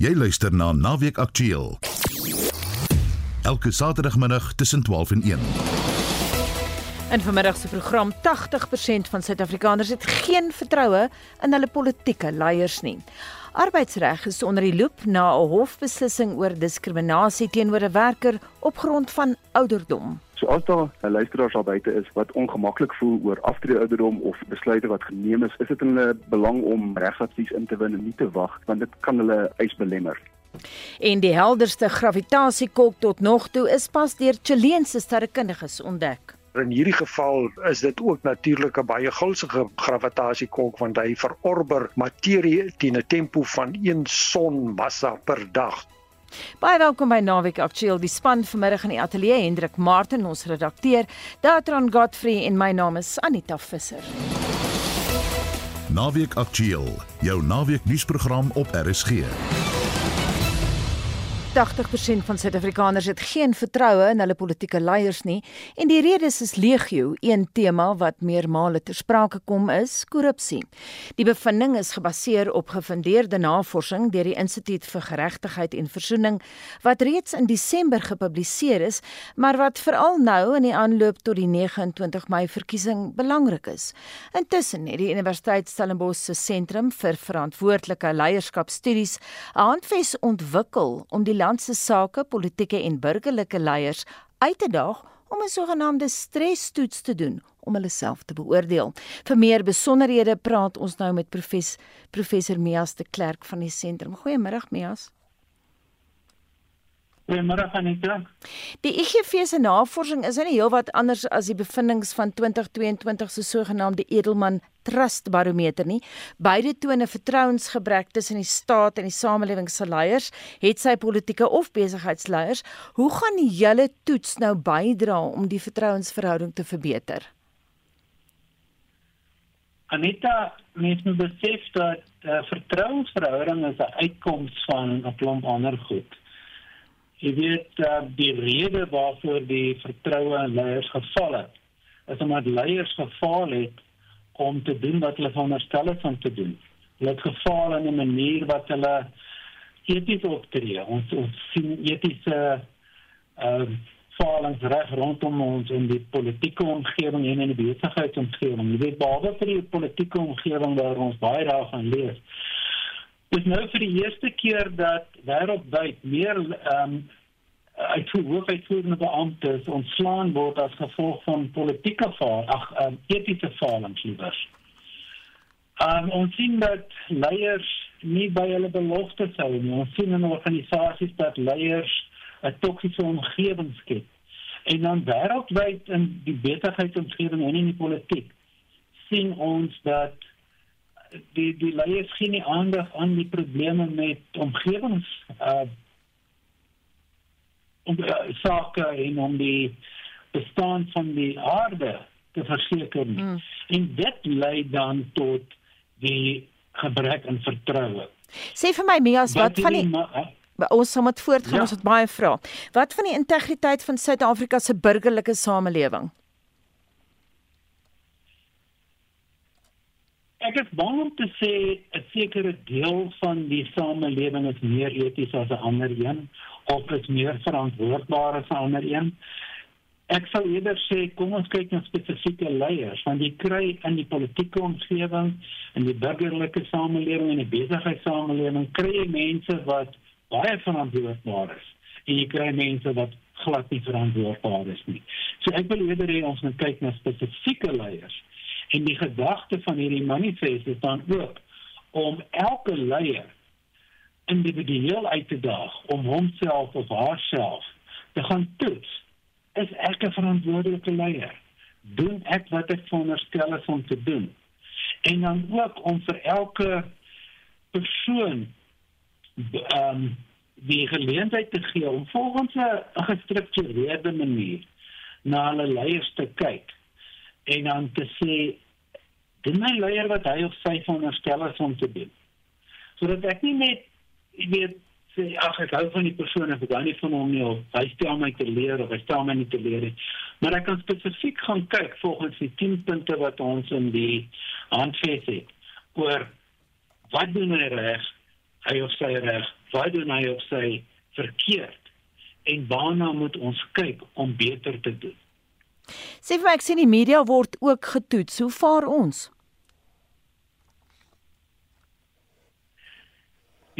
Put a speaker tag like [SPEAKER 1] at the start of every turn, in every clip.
[SPEAKER 1] Jy luister na Naweek Aktueel. Elke Saterdagmiddag tussen 12 en 1.
[SPEAKER 2] In vanmiddag se program 80% van Suid-Afrikaners het geen vertroue in hulle politieke leiers nie. Arbeidsreg is onder die loep na 'n hofbeslissing oor diskriminasie teenoor 'n werker op grond van ouderdom.
[SPEAKER 3] So as daar 'n luisteraar daar buite is wat ongemaklik voel oor aftrede ouderdom of besluite wat geneem is, is dit in hulle belang om regsadvies in te win en nie te wag want dit kan hulle eis belemmer.
[SPEAKER 2] En die helderste gravitasiekolk tot nog toe is pas deur Chileense sterrekundiges ontdek.
[SPEAKER 4] In hierdie geval is dit ook natuurlik 'n baie gulsige gravitasiekolk want hy verorber materie teen 'n tempo van 1 sonmassa per dag.
[SPEAKER 2] Baie welkom by Naweek Aktueel. Die span vanmiddag in die ateljee Hendrik Martin, ons redakteur, Datran Godfrey en my naam is Anita Visser.
[SPEAKER 1] Naweek Aktueel, jou naweek nuusprogram op RSG.
[SPEAKER 2] 80% van Suid-Afrikaners het geen vertroue in hulle politieke leiers nie en die redes is legio. Een tema wat meermale ter sprake kom is korrupsie. Die bevinding is gebaseer op gefundeerde navorsing deur die Instituut vir Geregtigheid en Versoening wat reeds in Desember gepubliseer is, maar wat veral nou in die aanloop tot die 29 Mei verkiesing belangrik is. Intussen het die Universiteit Stellenbosch se sentrum vir verantwoordelike leierskapstudies 'n handves ontwikkel om die land se sake, politieke en burgerlike leiers uit te daag om 'n sogenaamde stresstoets te doen om hulle self te beoordeel. Vir meer besonderhede praat ons nou met professor professor Mias de Klerk van die sentrum. Goeiemôre Mias.
[SPEAKER 5] Goeiemôre Anita.
[SPEAKER 2] Die IGV se navorsing is nie heelwat anders as die bevindinge van 2022 se sogenaamde Edelman Trust Barometer nie. Beide toon 'n vertrouensgebrek tussen die staat en die samelewing se leiers, het sy politieke of besigheidsleiers. Hoe gaan julle toets nou bydra om die vertrouensverhouding te verbeter?
[SPEAKER 5] Anita, mens moet besef dat uh, vertrouensverhouding is 'n uitkoms van 'n klomp ander goed. Jy weet uh, die rede waarvoor die vertroue in leiers geval het, is omdat leiers gefaal het om te doen wat hulle veronderstel is om te doen. Hulle het gefaal in 'n manier wat hulle eties optree. Ons ons sien etiese uh, falings reg rondom ons in die politieke omgewing en in die besigheidsomgewing. Jy weet behalwe vir die politieke omgewing waar ons baie daarvan lees, Dis nou vir die eerste keer dat wêreldwyd meer ehm um, uitvoerende beamptes ontslaan word as gevolg van politieke faal, ag um, etiese falings liewers. Um, ons sien dat leiers nie by hulle beloftes hou nie. Ons sien in organisasies dat leiers 'n toksiese omgewing skep. En dan wêreldwyd in die besigheidsomgewing en in die politiek sien ons dat die die leiers gee nie aandag aan die probleme met omgewings uh om uh, sake en om die bestaan van die aarde te verseker nie. Mm. En dit lei dan tot die gebrek aan vertroue.
[SPEAKER 2] Sê vir my Mias, wat, wat van die uh, ons sal moet voortgaan ja. ons het baie vrae. Wat van die integriteit van Suid-Afrika se burgerlike samelewing?
[SPEAKER 5] Ek is bang om te sê 'n sekere deel van die samelewing is meer eties as 'n ander een of is meer verantwoordbaar as 'n ander een. Ek sal eerder sê kom ons kyk na spesifieke leiers want jy kry in die politieke omgewing en die burgerlike samelewing en die besigheidssamelewing kry jy mense wat baie verantwoordbaar is en jy kry mense wat glad nie verantwoordbaar is nie. So ek wil eerder hê ons moet kyk na spesifieke leiers En die gedagte van hierdie manifest is dan ook om elke leier individueel uit te daag om homself of haarself te gaan toets. Is ek 'n verantwoordelike leier? Doen ek wat ek veronderstel is om te doen? En dan ook om vir elke persoon ehm um, die geleentheid te gee om volgens 'n gestruktureerde manier na hulle leiers te kyk en dan te sê dit my leier wat hy of sy veronderstel is om te doen. Sodat ek nie net weet sê ag ek hou van die persoon en ek gou nie van hom nie of hy stel my te leer of hy stel my nie te leer nie. Maar ek kan spesifiek gaan kyk volgens die 10 punte wat ons in die handves het oor wat doen hy reg, hy of sy reg? Wat doen hy of sy verkeerd? En waarna moet ons kyk om beter te doen?
[SPEAKER 2] Sê vir my ek sien die media word ook getoets. Hoe vaar ons?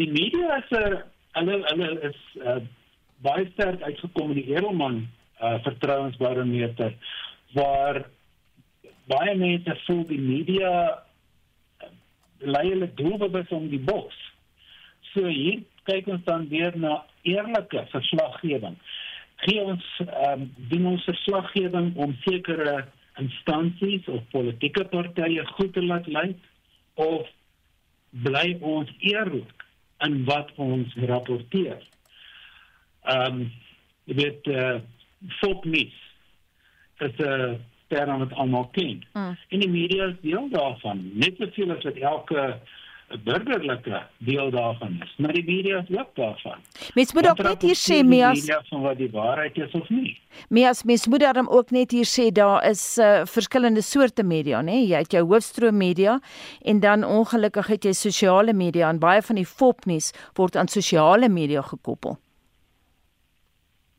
[SPEAKER 5] Die media is 'n hulle hulle is uh, baie sterk uitgekommunikeer om aan uh, vertrouensbarometer waar baie mense voel die media lei hulle doelbewus om die bos. So hier kyk ons dan weer na eerlike verslaggewing. Gee ons ehm um, doen ons verslaggewing om sekere instansies of politieke partye goed te laat lyk of bly ons eerlik in wat ons rapporteer. Ehm um, jy weet eh uh, folkmis is 'n uh, term wat almal ken. Mm. En die media is deel daarvan, net soveel as wat elke burgerlike deel daarvan is. Maar die media is ook daarvan.
[SPEAKER 2] Mens moet ook net hier sê Mias,
[SPEAKER 5] van wat die waarheid is of nie.
[SPEAKER 2] Mias, mens moet dan ook net hier sê daar is uh, verskillende soorte media, nê? Jy het jou hoofstroom media en dan ongelukkig het jy sosiale media en baie van die fopnuus word aan sosiale media gekoppel.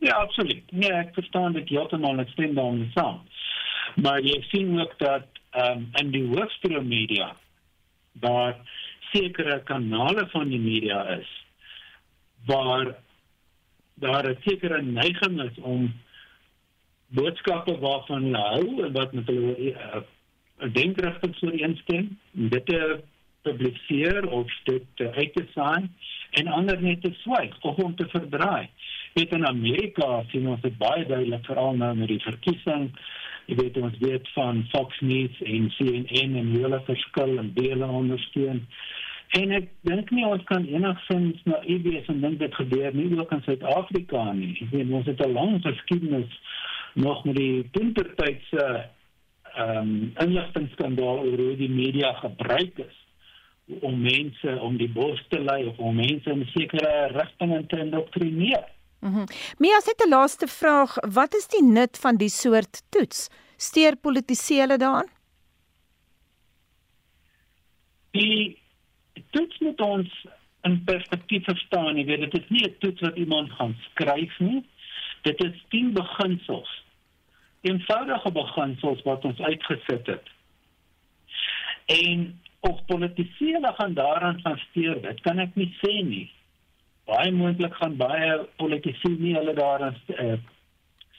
[SPEAKER 5] Ja, absoluut. Nee, ek verstaan dit heeltemal, ek stem daarmee saam. Maar jy sien ook dat ehm um, in die hoofstroom media daar sekere kanale van die media is waar daar 'n sekere neiging is om boodskappe waarvan hulle hou en wat met hulle uh, uh, denkrigting sou eenstem dit te publiseer of dit te uit te saai en ander net te swyg of om te verdraai. Weet in Amerika sien ons dit baie duidelik veral nou met die verkiesing jy weet ons weet van Fox News en CNN en hulle verskil en dele ondersteun. En ek dink nie ons kan enigsins na EBS en dink dit gebeur nie ook in Suid-Afrika nie. Ek weet ons het 'n lang geskiedenis nog met die Tintertydse ehm um, inligtingskandaal oor hoe die media gebruik is om mense om die bos te lei of om mense in sekere rigtinge te indoktrineer.
[SPEAKER 2] Mhm. Mm Mia het 'n laaste vraag, wat is die nut van die soort toets? Steer politici hulle daaraan?
[SPEAKER 5] Die toets moet ons in perspektief verstaan, jy weet dit is nie 'n toets wat iemand gaan skryf nie. Dit is 10 beginsels. Eenvoudige beginsels wat ons uitgesit het. En of politici hulle gaan daaraan gaan steur, dit kan ek nie sê nie baie moontlik gaan baie politici nie hulle daaraan uh,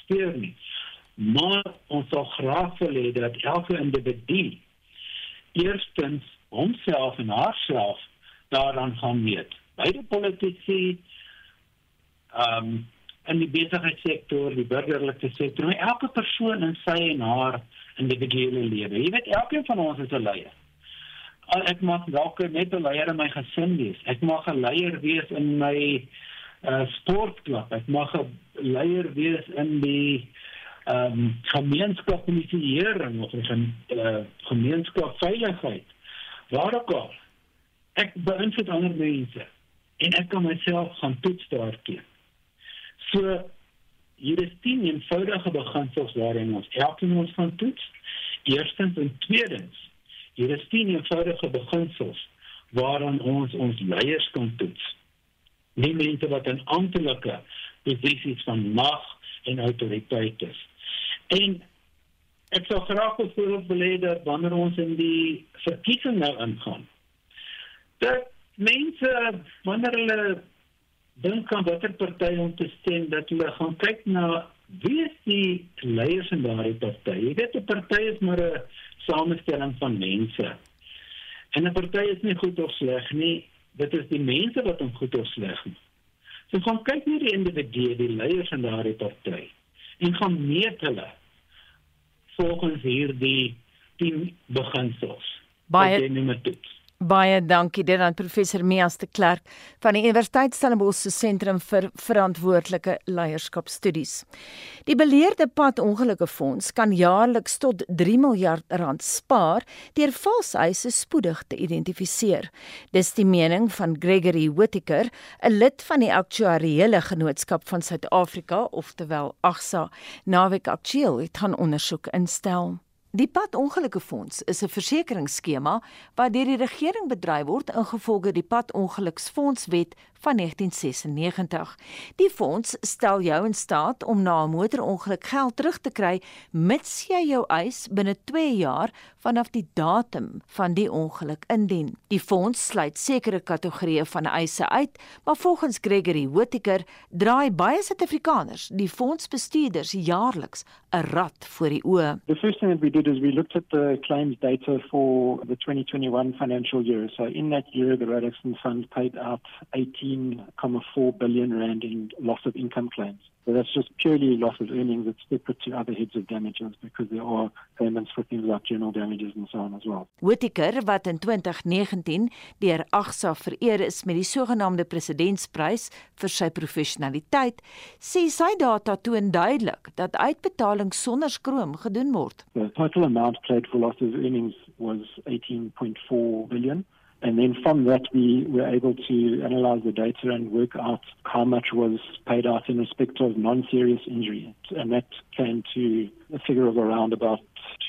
[SPEAKER 5] steur nie. Maar ons sal graag wil hê dat elke individu eerstens homself en haarself daaraan gaan meet. Beide politici ehm um, in die besigheidssektor, die burgerlike sektor, elke persoon in sy en haar individuele lewe. Jy weet elkeen van ons is 'n leier ek mag dalk net 'n leier in my gesin wees. Ek mag 'n leier wees in my uh, sportklub. Ek mag 'n leier wees in die ehm um, gemeenskapskommisieering of in uh, gemeenskapsveiligheid. Waar ook al. Ek beïnvloed ander mense en ek kan myself gaan toets daartoe. So hier is 10 eenvoudige beginsels waarin ons elkeen ons gaan toets. Eerstens en tweedens Hier is 10 eenvoudige beginsels waaraan ons ons leiers kan toets. Nie mense wat in amptelike posisies van mag en autoriteit is. En ek sou graag wil hê dat wanneer ons in die verkiesing nou ingaan, dat mense wanneer hulle dink aan watter party om te stem, dat hulle gaan kyk na wie is die leiers in daardie party. Jy weet 'n party is maar 'n samestelling van mense. En 'n party is nie goed of sleg nie, dit is die mense wat hom goed of sleg maak. So gaan kyk nie die individue, die leiers van daardie party en gaan meet hulle volgens hierdie 10 beginsels.
[SPEAKER 2] Baie Baie dankie dit aan professor Mias de Klerk van die Universiteit Stellenbosch se sentrum vir verantwoordelike leierskapstudies. Die beleerde pad ongelukke fonds kan jaarliks tot 3 miljard rand spaar deur valseise spoedig te identifiseer. Dis die mening van Gregory Whittaker, 'n lid van die Aktuariële Genootskap van Suid-Afrika, oftewel AGSA. Naweek Aktueel het 'n ondersoek instel. Die padongelukkefonds is 'n versekeringsskema wat deur die regering bedryf word ingevolge die Padongeluksfondswet van 1996. Die fonds stel jou in staat om na 'n motorongeluk geld terug te kry mits jy jou eis binne 2 jaar vanaf die datum van die ongeluk indien. Die fonds sluit sekere kategorieë van eise uit, maar volgens Gregory Whittaker draai baie Suid-Afrikaners die fondsbestuurders jaarliks 'n rad voor die oë.
[SPEAKER 6] The first thing that we did is we looked at the claims data for the 2021 financial year. So in that year, the Road Accident Fund paid out 18.4 billion rand in loss of income claims. So that's just purely loss of earnings. It's separate to other heads of damages because there are payments for things like general damages and so on as well.
[SPEAKER 2] Whittaker wat in 2019 deur AGSA vereer is met die sogenaamde presidentsprys vir sy professionaliteit, sê sy data toon duidelik dat uitbetalings sonder skroom gedoen word.
[SPEAKER 6] The total amount paid for loss of earnings was 18.4 billion. And then from that, we were able to analyze the data and work out how much was paid out in respect of non-serious injury. And that came to a figure of around about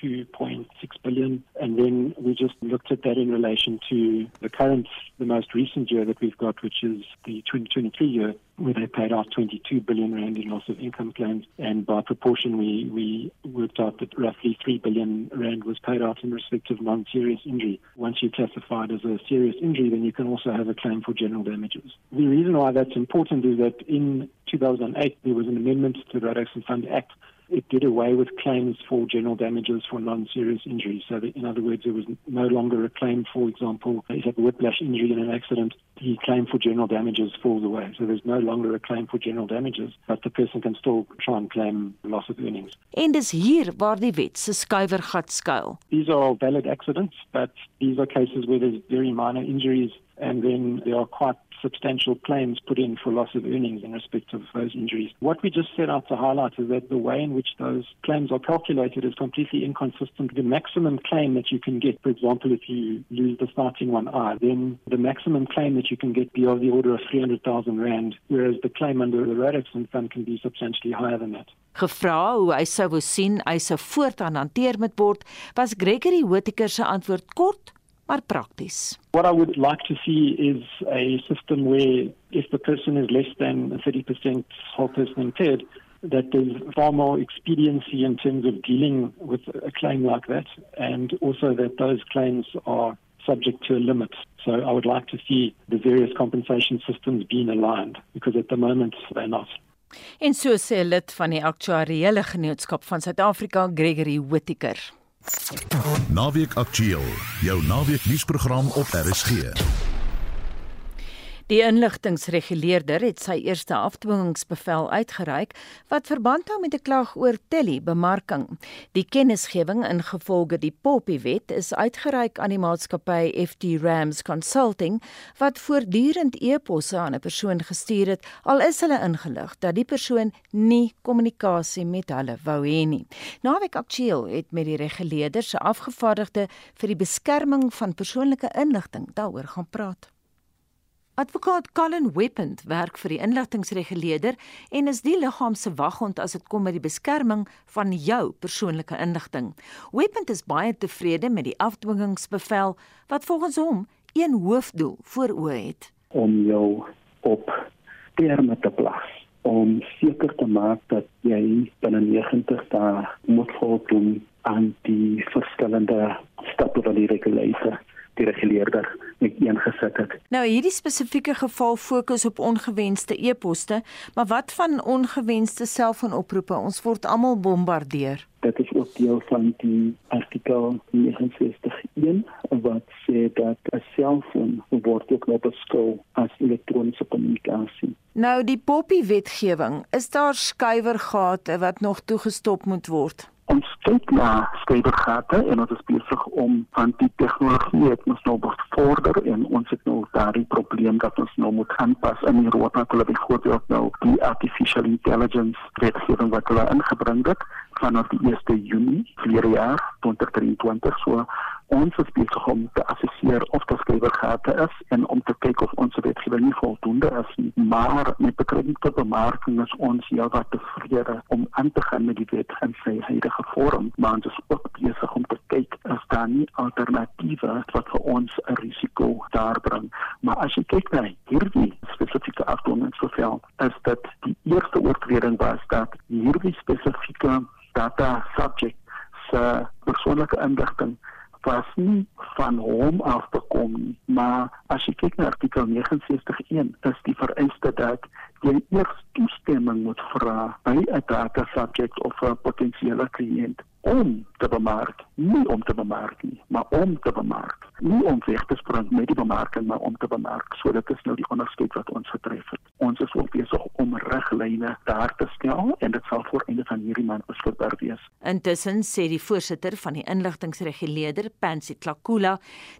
[SPEAKER 6] 2.6 billion. And then we just looked at that in relation to the current, the most recent year that we've got, which is the 2023 year, where they paid out 22 billion rand in loss of income claims. And by proportion, we, we worked out that roughly 3 billion rand was paid out in respect of non-serious injury. Once you classify it as a serious injury, then you can also have a claim for general damages. The reason why that's important is that in 2008, there was an amendment to the Road Accident Fund Act it did away with claims for general damages for non-serious injuries. So, that, in other words, there was no longer a claim, for example, if you have a whiplash injury in an accident, the claim for general damages falls away. So there's no longer a claim for general damages, but the person can still try and claim loss of earnings.
[SPEAKER 2] En dis hier waar die wet se skuiwergat skuil.
[SPEAKER 6] These are all valid accidents, but these are cases where there's very minor injuries and then there are quite substantial claims put in for loss of earnings in respect of those injuries. What we just set out to highlight is that the way in which those claims are calculated is completely inconsistent. The maximum claim that you can get, for example, if you lose the starting one eye, then the maximum claim that you can get be of the order of 300,000 Rand, whereas the claim under the Accident Fund can be substantially higher than that.
[SPEAKER 2] Gevra hoe hy sou wou sien hy sou voortaan hanteer moet word, was Gregory Whittaker se antwoord kort maar prakties.
[SPEAKER 6] What I would like to see is a system where if the person is less than 30% whole person impaired, that there's far more expediency in terms of dealing with a claim like that, and also that those claims are subject to a limit. So I would like to see the various compensation systems being aligned, because at the moment they're not.
[SPEAKER 2] En so sê lid van die aktuariële genootskap van Suid-Afrika, Gregory Whittaker.
[SPEAKER 1] Naweek Aktueel, jou naweek nuusprogram op RSG.
[SPEAKER 2] Die inligtingreguleerder het sy eerste afdwingingsbevel uitgereik wat verband hou met 'n klag oor telebemarking. Die kennisgewing ingevolge die Poppy Wet is uitgereik aan die maatskappy FT Rams Consulting wat voortdurend e-posse aan 'n persoon gestuur het al is hulle ingelig dat die persoon nie kommunikasie met hulle wou hê nie. Naweek Aktueel het met die reguleerder se afgevaardigde vir die beskerming van persoonlike inligting daaroor gaan praat. Advokaat Colin Weapond werk vir die inligtingreguleerder en is die liggaam se waghond as dit kom by die beskerming van jou persoonlike inligting. Weapond is baie tevrede met die afdwingingsbevel wat volgens hom een hoofdoel voor oë het
[SPEAKER 3] om jou op terme te plaas om seker te maak dat jy binne 90 dae moet voldoen aan die verskillende stappe wat die regulator die reguleerder met ingesit het.
[SPEAKER 2] Nou hierdie spesifieke geval fokus op ongewenste e-poste, maar wat van ongewenste selfoonoproepe? Ons word almal bombardeer.
[SPEAKER 3] Dit is ook deel van die artikel 69.1 wat sê dat 'n selfoon word ook nou beskou as elektroniese kommunikasie.
[SPEAKER 2] Nou die Poppy wetgewing, is daar skuiwergate wat nog toegestop moet word?
[SPEAKER 3] ons kyk na skrywergate en ons is besig om van die tegnologie het ons nou bevorder en ons het nou daardie probleem dat ons nou moet aanpas in die roadmap hulle het voorbeeld nou die artificial intelligence wetgewing wat hulle ingebring het vanaf die 1 Junie vir jaar 2023. So ons is besig om te assesseer of dit skrywergate is en om te kyk of ons wetgewing nie voldoende is nie. Maar met betrekking tot bemarking is ons ja wat tevrede om aan te gaan met die wet en sy huidige vorm, maar ons is ook besig om te kyk of daar nie alternatiewe wat vir ons 'n risiko daar bring. Maar as jy kyk na hierdie spesifieke afdwinging soveel, is dit die eerste oortreding was dat hierdie spesifieke data subject se persoonlike inligting was nie van hom af te kom nie. Maar as jy kyk na artikel 69.1 is die vereiste dat jy eers toestemming moet vra by 'n data subject of 'n potensiële kliënt om te bemark, nie om te bemark nie, maar om te bemark. Nie om weg te spring met die bemarking, maar om te bemark. So dit is nou die onderskeid wat ons getref het. Ons is ook besig om riglyne daar te stel en dit sal voor einde van hierdie maand beskikbaar wees.
[SPEAKER 2] Intussen sê die voorsitter van die inligtingreguleerder, Pansy Klakula,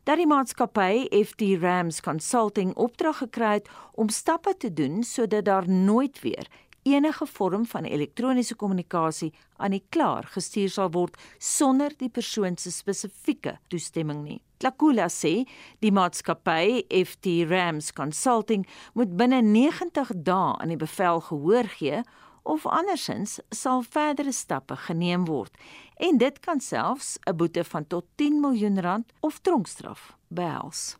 [SPEAKER 2] dat die maatskappy FD Rams Consulting opdrag gekry het om stappe te doen sodat daar nooit weer enige vorm van elektroniese kommunikasie aan die klaar gestuur sal word sonder die persoon se spesifieke toestemming nie. Tlakula sê die maatskappy FT Rams Consulting moet binne 90 dae aan die bevel gehoor gee of andersins sal verdere stappe geneem word en dit kan selfs 'n boete van tot 10 miljoen rand of tronkstraf behels.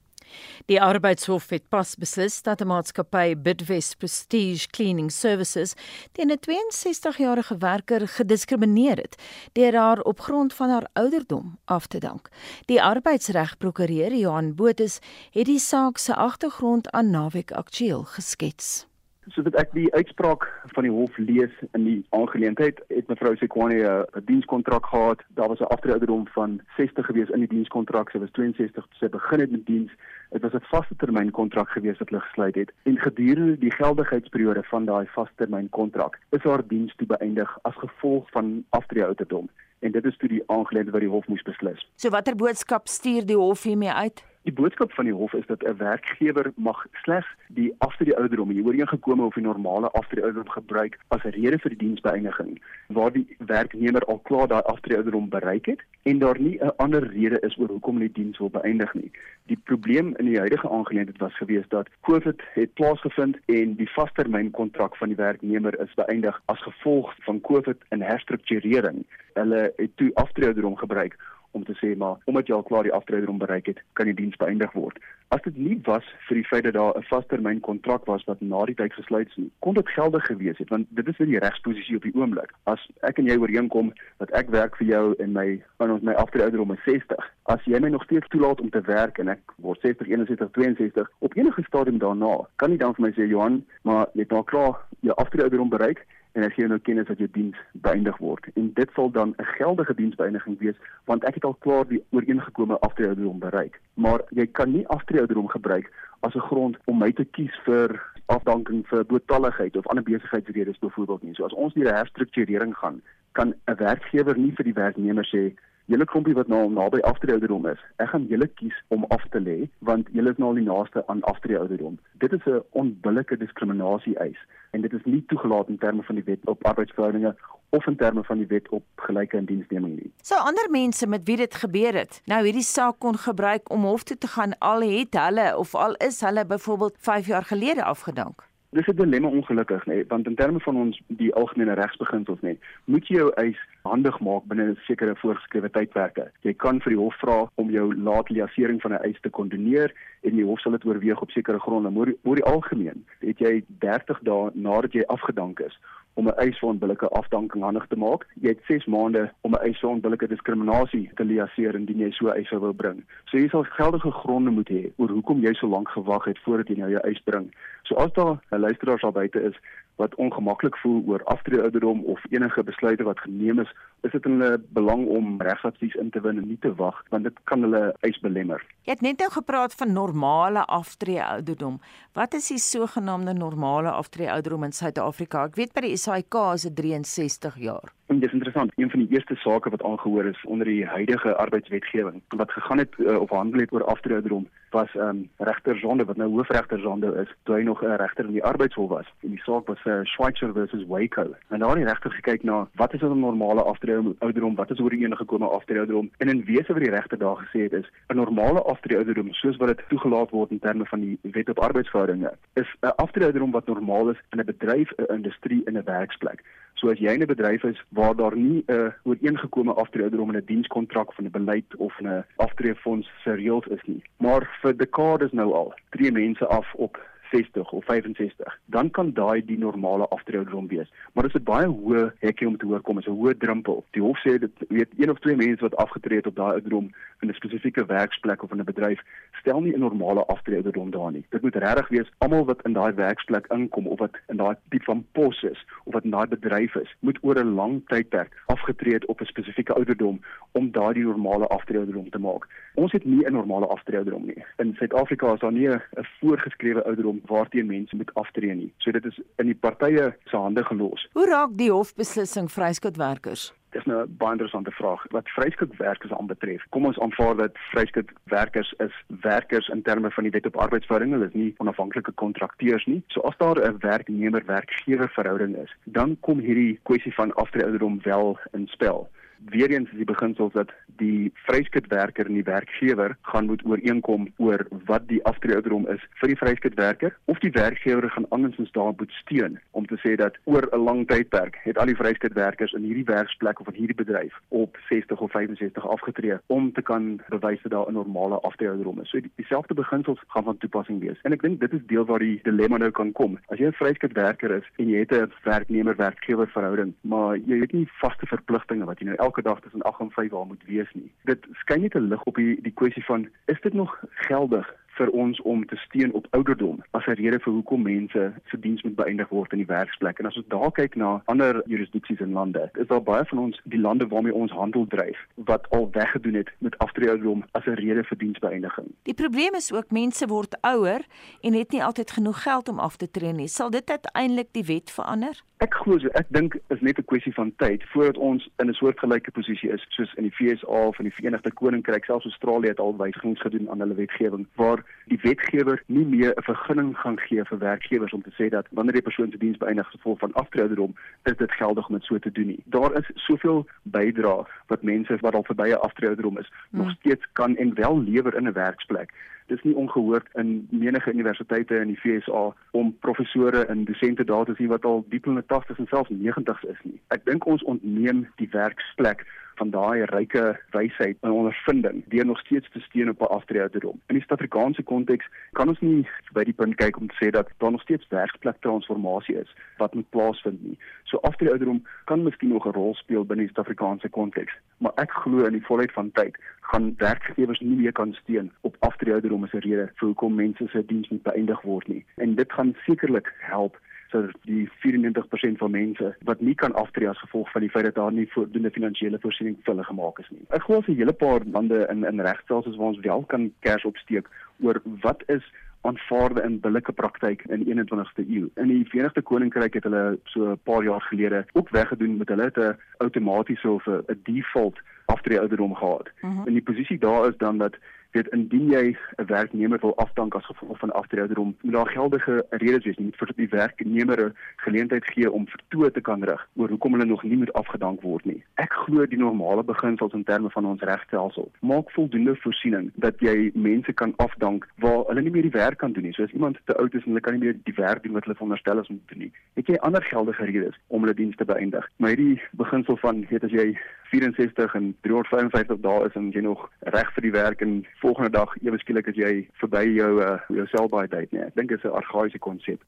[SPEAKER 2] Die arbeidshof het pas beslis dat 'n maatskappy Bidwest Prestige Cleaning Services teen 'n 62-jarige werker gediskrimineer het deur haar op grond van haar ouderdom af te dank. Die arbeidsregprokureur Johan Botus het die saak se agtergrond aan Naweek Aktueel geskets.
[SPEAKER 7] Soos ek die uitspraak van die hof lees in die aangeleentheid, het mevrou Sekwane 'n dienskontrak gehad. Daar was 'n aftreeouderdom van 60 gewees in die dienskontrak. Sy was 62 toe sy begin het met diens. Dit was 'n vaste termyn kontrak gewees wat hulle gesluit het. En gedurende die geldigheidsperiode van daai vaste termyn kontrak, is haar diens toe beëindig as gevolg van aftreeouderdom. En dit is toe die aangeleentheid wat die hof moes beslis.
[SPEAKER 2] So watter boodskap stuur die hof hiermee uit?
[SPEAKER 7] Die boodskap van die hof is dat 'n werkgewer mag slegs die aftrede ouderdom, die ooreengekomme of die normale aftrede ouderdom gebruik as 'n rede vir die diensbeëindiging waar die werknemer al klaar daai aftrede ouderdom bereik het en daar nie 'n ander rede is oor hoekom die diens wil beëindig nie. Die probleem in die huidige aangeleentheid was gewees dat COVID het plaasgevind en die vastermyn kontrak van die werknemer is beëindig as gevolg van COVID en herstrukturering. Hulle het toe aftrede ouderdom gebruik om te sê maar omdat jy al klaar die aftrederom bereik het, kan die diens beëindig word. As dit nie was vir die feit dat daar 'n vastermyn kontrak was wat na die tyd gesluit is nie, kon dit geldig gewees het want dit is net die regsposisie op die oomblik. As ek en jy ooreenkom dat ek werk vir jou en my van ons my aftrederom is 60, as jy my nog steeds toelaat om te werk en ek word 60, 61, 62 op enige stadium daarna, kan nie dan vir my sê Johan, maar jy het nou klaar jou aftrederom bereik en as jy nou kennis dat jou diens beëindig word. En dit sal dan 'n geldige diensbeëindiging wees want ek het al klaar die ooreengekome aftreeouderdom bereik. Maar jy kan nie aftreeouderdom gebruik as 'n grond om my te kies vir afdanking vir boetalligheid of ander besigheidsredes byvoorbeeld nie. So as ons deur 'n herstrukturering gaan kan 'n werkgewer nie vir die werknemer sê julle klompie wat nou naby aftreeouderdom is, ek gaan julle kies om af te lê want julle is nou al die naaste aan aftreeouderdom. Dit is 'n onbillike diskriminasie eis en dit is nie toegelaat in terme van die wet op arbeidsverhoudinge of in terme van die wet op gelyke indiensneming nie.
[SPEAKER 2] So ander mense met wie dit gebeur het, nou hierdie saak kon gebruik om hof toe te gaan al het hulle of al is hulle byvoorbeeld 5 jaar gelede afgedank.
[SPEAKER 7] Dis 'n dilemma ongelukkig nê, want in terme van ons die algemene regsbeginsels nê, moet jy jou eis handig maak binne 'n sekere voorgeskrewe tydperke. Jy kan vir die hof vra om jou laatliasering van 'n eis te kondoneer en die hof sal dit oorweeg op sekere gronde. Maar oor die algemeen het jy 30 dae nadat jy afgedank is om 'n eis vir onbillike afdanking handig te maak. Jy het 6 maande om 'n eis vir onbillike diskriminasie te liaseer indien jy so 'n eis wil bring. So jy sal geldige gronde moet hê oor hoekom jy so lank gewag het voordat jy nou jou eis bring. So as daar 'n luisteraar daar buite is wat ongemaklik voel oor aftreeouderdom of enige besluite wat geneem is, is dit in hulle belang om regsadvies in te win en nie te wag want dit kan hulle eis belemmer.
[SPEAKER 2] Jy het net nou gepraat van normale aftreeouderdom. Wat is die sogenaamde normale aftreeouderdom in Suid-Afrika? Ek weet by die SAIK is dit 63 jaar.
[SPEAKER 7] En dit is interessant, een van die eerste sake wat aangehoor is onder die huidige arbeidswetgewing wat gegaan het uh, of handel het oor aftreeouderdom was ehm um, regter Zonde wat nou hoofregter Zonde is, toe hy nog 'n uh, regter in die arbeidshof was. En die saak was uh, Schweitzer versus Waco. En daar het die regter gekyk na wat is 'n normale aftreeouderdom, wat is ooreengekomen aftreeouderdom en in wese wat die regter daar gesê het is 'n normale aftreeouderdom soos wat dit toegelaat word in terme van die wet op arbeidsverhoudinge is 'n aftreeouderdom wat normaal is in 'n bedryf, 'n industrie en 'n werksplek. So as jy in 'n bedryf is waar daar nie 'n uh, ooreengekomen aftreeouderdom in 'n dienskontrak of 'n beleid of 'n aftreefonds se reëls is nie, maar vir dekades nou al tree mense af op 60 of 65, dan kan daai die normale aftreeouderdom wees. Maar dit is 'n baie hoë hekkie om te hoorkom, is 'n hoë drempel. Die hof sê dit weet een of twee mense wat afgetree het op daai ouderdom in 'n spesifieke werksplek of in 'n bedryf, stel nie 'n normale aftreeouderdom daar nie. Dit moet regtig wees almal wat in daai werksplek inkom of wat in daai tipe van pos is of wat in daai bedryf is, moet oor 'n lang tydperk afgetree het op 'n spesifieke ouderdom om daardie normale aftreeouderdom te maak. Ons het nie 'n normale aftreeouderdom nie. In Suid-Afrika is daar nie 'n voorgeskrewe ouderdom waarteen mense moet aftree nie. So dit is in die partye se hande gelos.
[SPEAKER 2] Hoe raak die hofbeslissing vryskutwerkers?
[SPEAKER 7] Dis nou 'n baie interessante vraag. Wat vryskutwerkers aanbetref, kom ons aanvaar dat vryskutwerkers is werkers in terme van die wet op arbeidsverhoudinge, hulle is nie onafhanklike kontrakteurs nie. So as daar 'n werknemer-werkgewer verhouding is, dan kom hierdie kwessie van aftreeouderdom wel in spel weer eens is die beginsel dat die vryskutwerker en die werkgewer gaan moet ooreenkom oor wat die aftreeouderdom is vir die vryskutwerker of die werkgewer gaan andersins daar moet steun om te sê dat oor 'n lang tydperk het al die vryskutwerkers in hierdie werksplek of in hierdie bedryf op 60 of 65 afgetree om te kan bewys dat daar 'n normale aftreeouderdom is. So dieselfde beginsels gaan van toepassing wees. En ek dink dit is deel waar die dilemma nou kan kom. As jy 'n vryskutwerker is en jy het 'n werknemer-werkgewer verhouding, maar jy het nie vaste verpligtinge wat jy nou elke dag tussen 8 en 5 waar moet wees nie. Dit skyn net 'n lig op die die kwessie van is dit nog geldig vir ons om te steun op ouderdom as 'n rede vir hoekom mense se diens moet beëindig word in die werksplek. En as ons daar kyk na ander jurisdiksies in lande, is daar baie van ons die lande waarmee ons handel dryf wat al weggedoen het met aftreeouderdom as 'n rede vir diensbeëindiging.
[SPEAKER 2] Die probleem is ook mense word ouer en het nie altyd genoeg geld om af te tree nie. Sal dit uiteindelik die wet verander?
[SPEAKER 7] Ek glo so, ek dink is net 'n kwessie van tyd voordat ons in 'n soortgelyke posisie is soos in die VSA of in die Verenigde Koninkryk, selfs Australië het al wysigings gedoen aan hulle wetgewing waar die wetgewer nie meer 'n vergunning gaan gee vir werkgewers om te sê dat wanneer 'n persoon se diens beëindig gevolg van aftreeouderdom, is dit geldig om dit so te doen nie. Daar is soveel bydrae wat mense wat al verby 'n aftreeouderdom is, hmm. nog steeds kan en wel lewer in 'n werksplek. Dit is nie ongehoord in menige universiteite in die VSA om professore en dosente daar te sien wat al diep in die 80s en selfs 90s is nie. Ek dink ons ontneem die werksplek van daai ryke wysheid en ondervinding deur nog steeds te steun op 'n aftreeouderdom. In die Suid-Afrikaanse konteks kan ons nie by die punt kyk om te sê dat daar nog steeds werksplek transformasie is wat moet plaasvind nie. So aftreeouderdom kan miskien nog 'n rol speel binne die Suid-Afrikaanse konteks, maar ek glo in die volheid van tyd gaan werkgewers nie meer kan steun op aftreeouderdom as 'n rede vir hoekom mense se diens moet beëindig word nie. En dit gaan sekerlik help vir die 94% van mense wat nie kan aftree as gevolg van die feit dat daar nie voldoende finansiële voorsiening vir hulle gemaak is nie. Ek glo as 'n hele paar lande in in regstelsels waar ons wel kan kers opsteek oor wat is aanvaarde in billike praktyk in die 21ste eeu. In die Verenigde Koninkryk het hulle so 'n paar jaar gelede ook weggedoen met hulle 'n outomatiese of 'n default aftree ouderdom gehad. Uh mhm. -huh. En die posisie daar is dan dat weet indien jy 'n werknemer wil afdank as gevolg van aftreeouderdom, moet daar geldige redes wees. Jy moet vir die werknemer 'n geleentheid gee om vertoë te kan rig oor hoekom hulle nog nie moet afgedank word nie. Ek glo die normale beginsels in terme van ons regstelsel maak voldoende voorsiening dat jy mense kan afdank waar hulle nie meer die werk kan doen nie. So as iemand te oud is en hulle kan nie meer die werk doen wat hulle veronderstel is om te doen nie, het jy ander geldige redes om hulle diens te beëindig. Maar hierdie beginsel van weet as jy 64 en 355 dae is en jy nog reg vir die werk en volgende dag ewe skielik as jy verby jou uh, jou selbaai tyd nie. Ek dink dit is 'n argaïese konsep.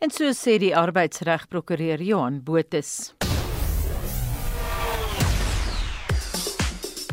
[SPEAKER 2] En so sê die arbeidsregprokureur Johan Botus.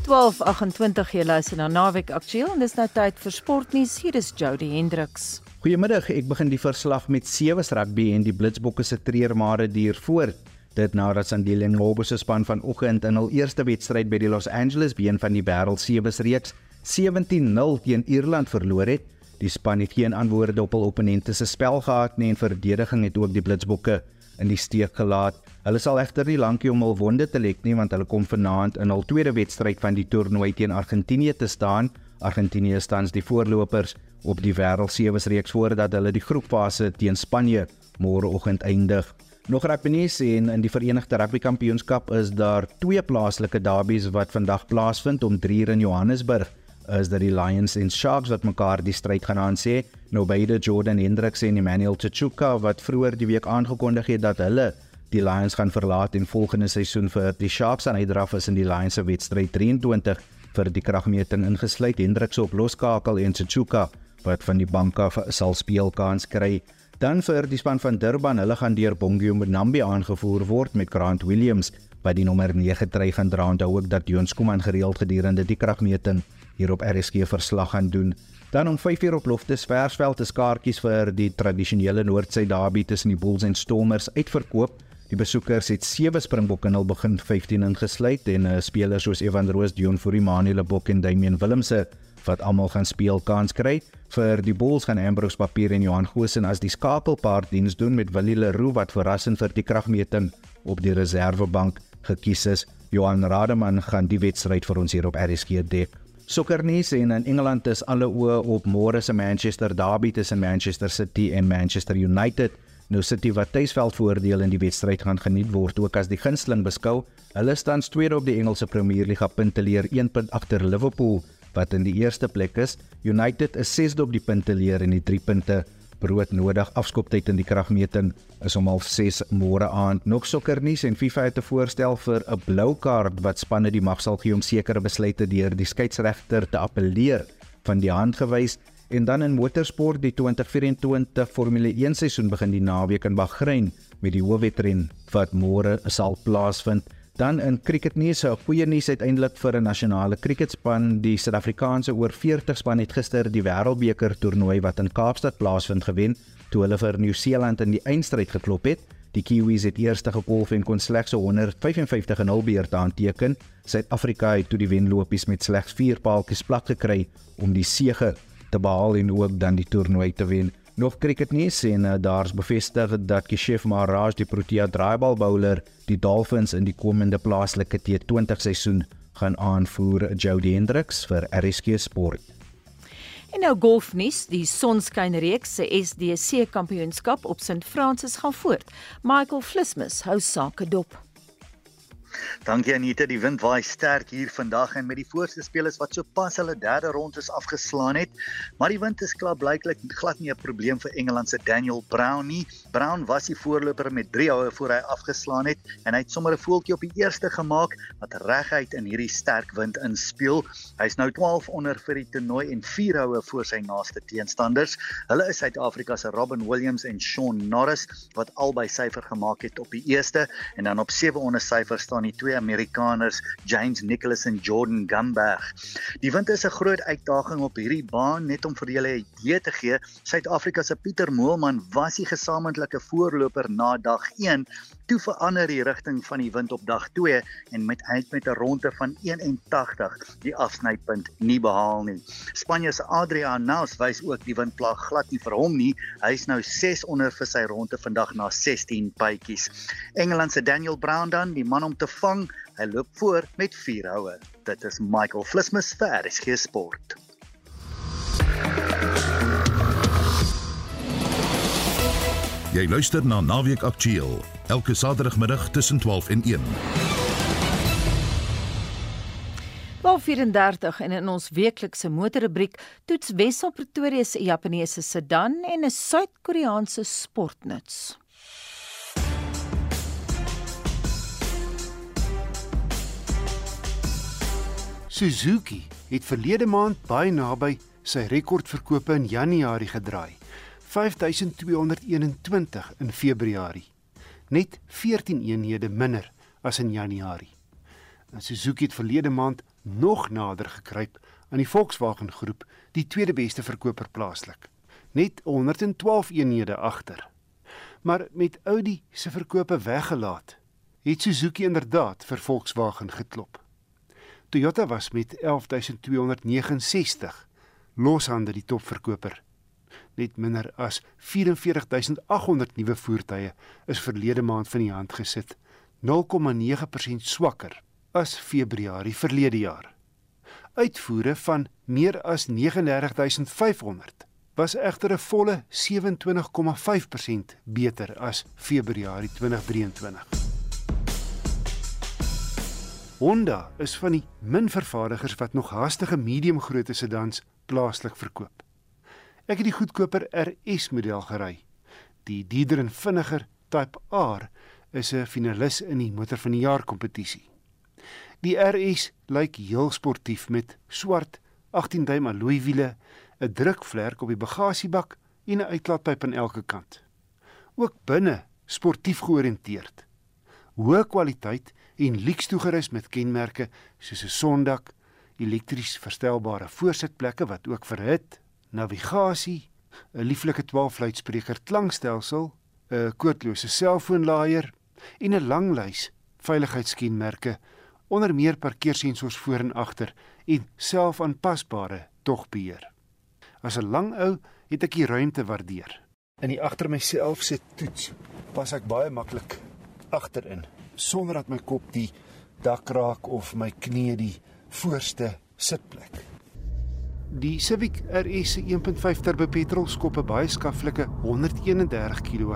[SPEAKER 2] 12:28 jy luister na Naweek Aktueel en dis nou tyd vir sportnuus. Hier is Jody Hendriks.
[SPEAKER 8] Goeiemiddag, ek begin die verslag met sewe rugby en die Blitsbokke se treurmare duur voort. Dit nadat Sandile Ngobo se span vanoggend in hul eerste wedstryd by die Los Angeles been van die Wêreld Sewees reeks 17-0 teen Ierland verloor het. Die span het geen antwoorde op hul opponente se spel gehad nie en verdediging het ook die Blitsbokke in die steek gelaat. Hulle sal egter nie lankie om hul wonde te lek nie want hulle kom vanaand in hul tweede wedstryd van die toernooi teen Argentinië te staan. Argentinië staan die voorlopers op die wêreldsewes reeks voordat hulle die groepfase teen Spanje môreoggend eindig. Nog rapnies en in die Verenigde Rugby Kampioenskap is daar twee plaaslike derbies wat vandag plaasvind om 3 uur in Johannesburg. Is dit die Lions en Sharks wat mekaar die stryd gaan aansê? Nou beide Jordan Hendricks en Emmanuel Tchuka wat vroeër die week aangekondig het dat hulle die Lions gaan verlaat en volgende seisoen vir die Sharks aan uitdraf is in die Lions se wedstryd 23 vir die kragmeting ingesluit Hendricks op loskakel en Tchuka wat van die bank af sal speel kans kry. Dan vir die span van Durban, hulle gaan deur Bongio Mbambi aangevoer word met Grant Williams wat die nommer 9 try gaan dra. Onthou ook dat Jones Kuman gereeld gedurende die kragmeting hier op RSG verslag gaan doen. Dan om 5:00 op Loftus Versveld is kaartjies vir die tradisionele Noordsy derby tussen die Bulls en Stormers uitverkoop. Die besoekers het sewe Springbokke in hul begin 15 ingesluit en uh, spelers soos Evan Roos, Dion Fourie, Manuel Bok en Damian Willemse wat almal gaan speel kans kry. Vir die Bulls gaan Ambrose Papier en Johan Goosen as die skakelpaar diens doen met Willie Leroux wat verrassend vir die kragmeting op die reservebank gekies is. Johan Rademan gaan die wedstryd vir ons hier op RSG dek. Sokkernuus en in Engeland is alle oë op môre se Manchester derby tussen Manchester City en Manchester United. Nou City wat tuisveld voordeel in die wedstryd gaan geniet word ook as die gunsteling beskou. Hulle staan tweede op die Engelse Premier League punteleer 1 punt agter Liverpool wat in die eerste plek is. United is 6de op die punteleer en die 3 punte brood nodig. Afskoptyd in die kragmeting is om 06:30 môre aand. Nog sokkernuus en FIFA het 'n voorstel vir 'n blou kaart wat spanne die mag sal gee om sekere besluite deur die skeieregter te appeleer van die hand gewys. En dan in motorsport die 2024 Formule 1 seisoen begin die naweek in Bahrein met die hoofwedren wat môre sal plaasvind. Dan in cricketnuus, 'n goeie nuus uiteindelik vir 'n nasionale cricketspan. Die Suid-Afrikaanse oor 40 span het gister die Wêreldbeker toernooi wat in Kaapstad plaasvind gewen toe hulle vir Nieu-Seeland in die eindstryd geklop het. Die Kiwis het eerste gekolf en kon slegs 155 en 0 beurt aanteken. Suid-Afrika het toe die wenlopies met slegs 4 paaltjies plat gekry om die sege te behaal en ook dan die toernooi te wen. Nog cricket nie sien uh, daar's bevestig dat Keshav Maharaj die Protea draaibal bowler die Dolphins in die komende plaaslike T20 seisoen gaan aanvoer Jody Hendricks vir RSG Sport.
[SPEAKER 2] En nou golfnuus, die Sonskyn reeks se SDC kampioenskap op St Francis gaan voort. Michael Flismus hou sake dop.
[SPEAKER 9] Dankie Anita, die wind waai sterk hier vandag en met die voorste spelers wat sopas hulle derde rondes afgeslaan het, maar die wind is klaar blyklik glad nie 'n probleem vir Engeland se Daniel Brown nie. Brown was die voorloper met 3 houe voor hy afgeslaan het en hy het sommer 'n voeltjie op die eerste gemaak wat reguit in hierdie sterk wind inspeel. Hy's nou 12 onder vir die toernooi en 4 houe voor sy naaste teenstanders. Hulle is Suid-Afrika se Robin Williams en Shaun Norris wat albei syfer gemaak het op die eerste en dan op 7 onder syfer staan die twee Amerikaners, James Nicholas en Jordan Gumberg. Die wind is 'n groot uitdaging op hierdie baan net om vir julle 'n idee te gee. Suid-Afrika se Pieter Moelman was die gesamentlike voorloper na dag 1, toe verander die rigting van die wind op dag 2 en met uit met 'n ronde van 81 die afsnypunt nie behaal nie. Spanje se Adrian Naus wys ook die wind plaag glad nie vir hom nie. Hy's nou 6 onder vir sy ronde vandag na 16 bytjies. Engeland se Daniel Brown dan, die man om te vang. Hy loop voor met 4 houe. Dit is Michael Flismus vir RSG Sport.
[SPEAKER 1] Jy luister na Naweek Aktueel elke Saterdagmiddag tussen 12 en 1.
[SPEAKER 2] Wel 34 en in ons weeklikse motorrubriek toets Wessel Pretoria se Japaneese sedan en 'n Suid-Koreaanse sportnuts.
[SPEAKER 10] Suzuki het verlede maand baie naby sy rekordverkope in Januarie gedraai. 5221 in Februarie. Net 14 eenhede minder as in Januarie. En Suzuki het verlede maand nog nader gekruip aan die Volkswagen groep, die tweede beste verkoper plaaslik. Net 112 eenhede agter. Maar met Audi se verkope weggelaat, het Suzuki inderdaad vir Volkswagen geklop. Toyota was met 11269 loshande die topverkoper. Net minder as 44800 nuwe voertuie is verlede maand van die hand gesit, 0,9% swakker as Februarie verlede jaar. Uitvoere van meer as 39500 was egter 'n volle 27,5% beter as Februarie 2023. Honda is van die min vervaardigers wat nog haastige medium-grootte sedans plaaslik verkoop. Ek het die goedkoper RS model gery. Die dierder en vinniger Type R is 'n finalis in die motor van die jaar kompetisie. Die RS lyk heel sportief met swart 18 duim alloy wiele, 'n drukvlerk op die bagasiebak en 'n uitlaatpyp aan elke kant. Ook binne sportief georiënteerd. Hoë kwaliteit en luks toegerus met kenmerke soos 'n sondak, elektries verstelbare voorsitplekke wat ook verhit, navigasie, 'n lieflike 12-luidspreker klankstelsel, 'n koordlose selfoonlaaier en 'n lang lys veiligheidskenmerke onder meer parkeersensors voor en agter en selfaanpasbare togbeheer. As 'n lang ou het ek die ruimte waardeer.
[SPEAKER 11] In die agter myself se toets pas ek baie maklik agterin sonder dat my kop die dak raak of my knie die voorste sitplek.
[SPEAKER 10] Die Civic RS se 1.5 turbo petrol skop 'n baie skaflike 131 kW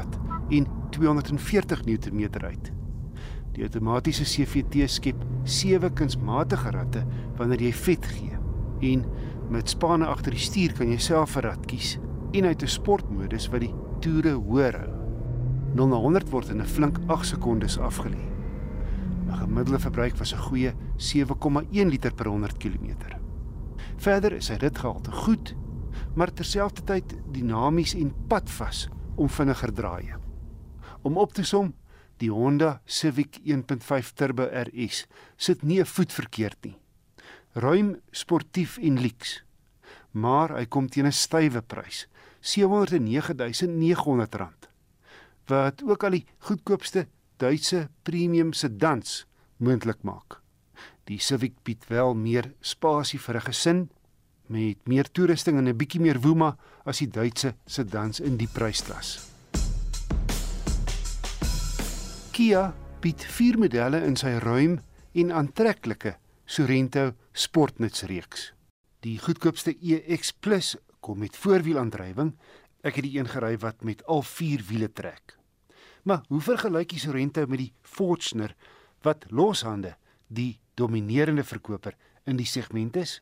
[SPEAKER 10] en 240 Nm uit. Die outomatiese CVT skep sewe kunsmatige ratte wanneer jy vet gee en met spanne agter die stuur kan jy self 'n rad kies en uit 'n sportmodus wat die toere hoër hou. 0 na 100 word in 'n flink 8 sekondes afgelê. 'n Gemiddelde verbruik was 'n goeie 7,1 liter per 100 km. Verder is sy ritgehalte goed, maar terselfdertyd dinamies en padvas om vinniger draaie. Om op te som, die Honda Civic 1.5 Turbo RS sit nie 'n voet verkeerd nie ruim sportief en luks. Maar hy kom teen 'n stywe prys, R709900, wat ook al die goedkoopste Duitse premium sedans moontlik maak. Die Civic bied wel meer spasie vir 'n gesin met meer toerusting en 'n bietjie meer woema as die Duitse sedans in die prysklas. Kia bied vier modelle in sy ruim en aantreklike Sorento sportnutsreeks. Die goedkoopste EX Plus kom met voorwielaandrywing. Ek het die een gery wat met al vier wiele trek. Maar hoe vergelyk jy Sorento met die Fortuner wat loshande die dominerende verkoper in die segment is?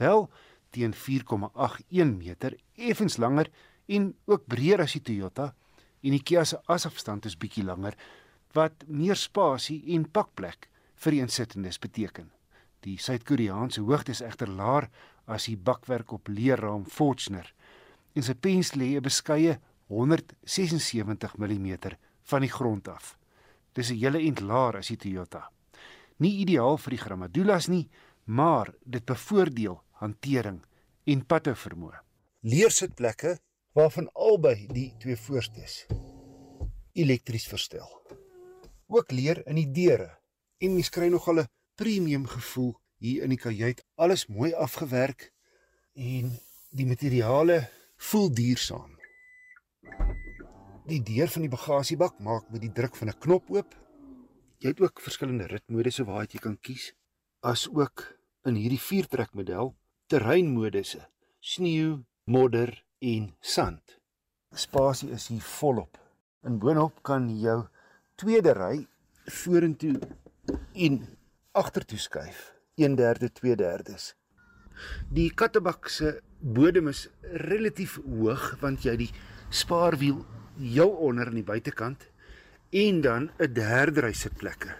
[SPEAKER 10] Wel, teen 4,81 meter, effens langer en ook breër as die Toyota en die Kia se asafstand is bietjie langer wat meer spasie en pakplek vir die insittendes beteken. Die Suid-Koreaanse hoogte is egter laer as die bakwerk op leerraam Fortuner en sy pens lê 'n beskeie 176 mm van die grond af. Dis 'n hele ent laer as die Toyota. Nie ideaal vir die Gramadulas nie, maar dit bevoordeel hantering en padhou vermoë.
[SPEAKER 11] Leersitplekke waarvan albei die twee voorstes elektries verstel. Ook leer in die deure en mens kry nogal 'n premium gevoel hier in die kajuit. Alles mooi afgewerk en die materiale voel duursaam. Die deur van die bagasiebak maak met die druk van 'n knop oop. Jy het ook verskillende ritmodusse waar jy kan kies, as ook in hierdie viertrekmodel terreinmodusse: sneeu, modder en sand. Spasie is hier volop. In boonop kan jou tweede ry vorentoe en agtertoe skuif. 1/3 2/3. Die kattebak se bodem is relatief hoog want jy die spaarwiel heel onder aan die buitekant en dan 'n derde ry sitplekke.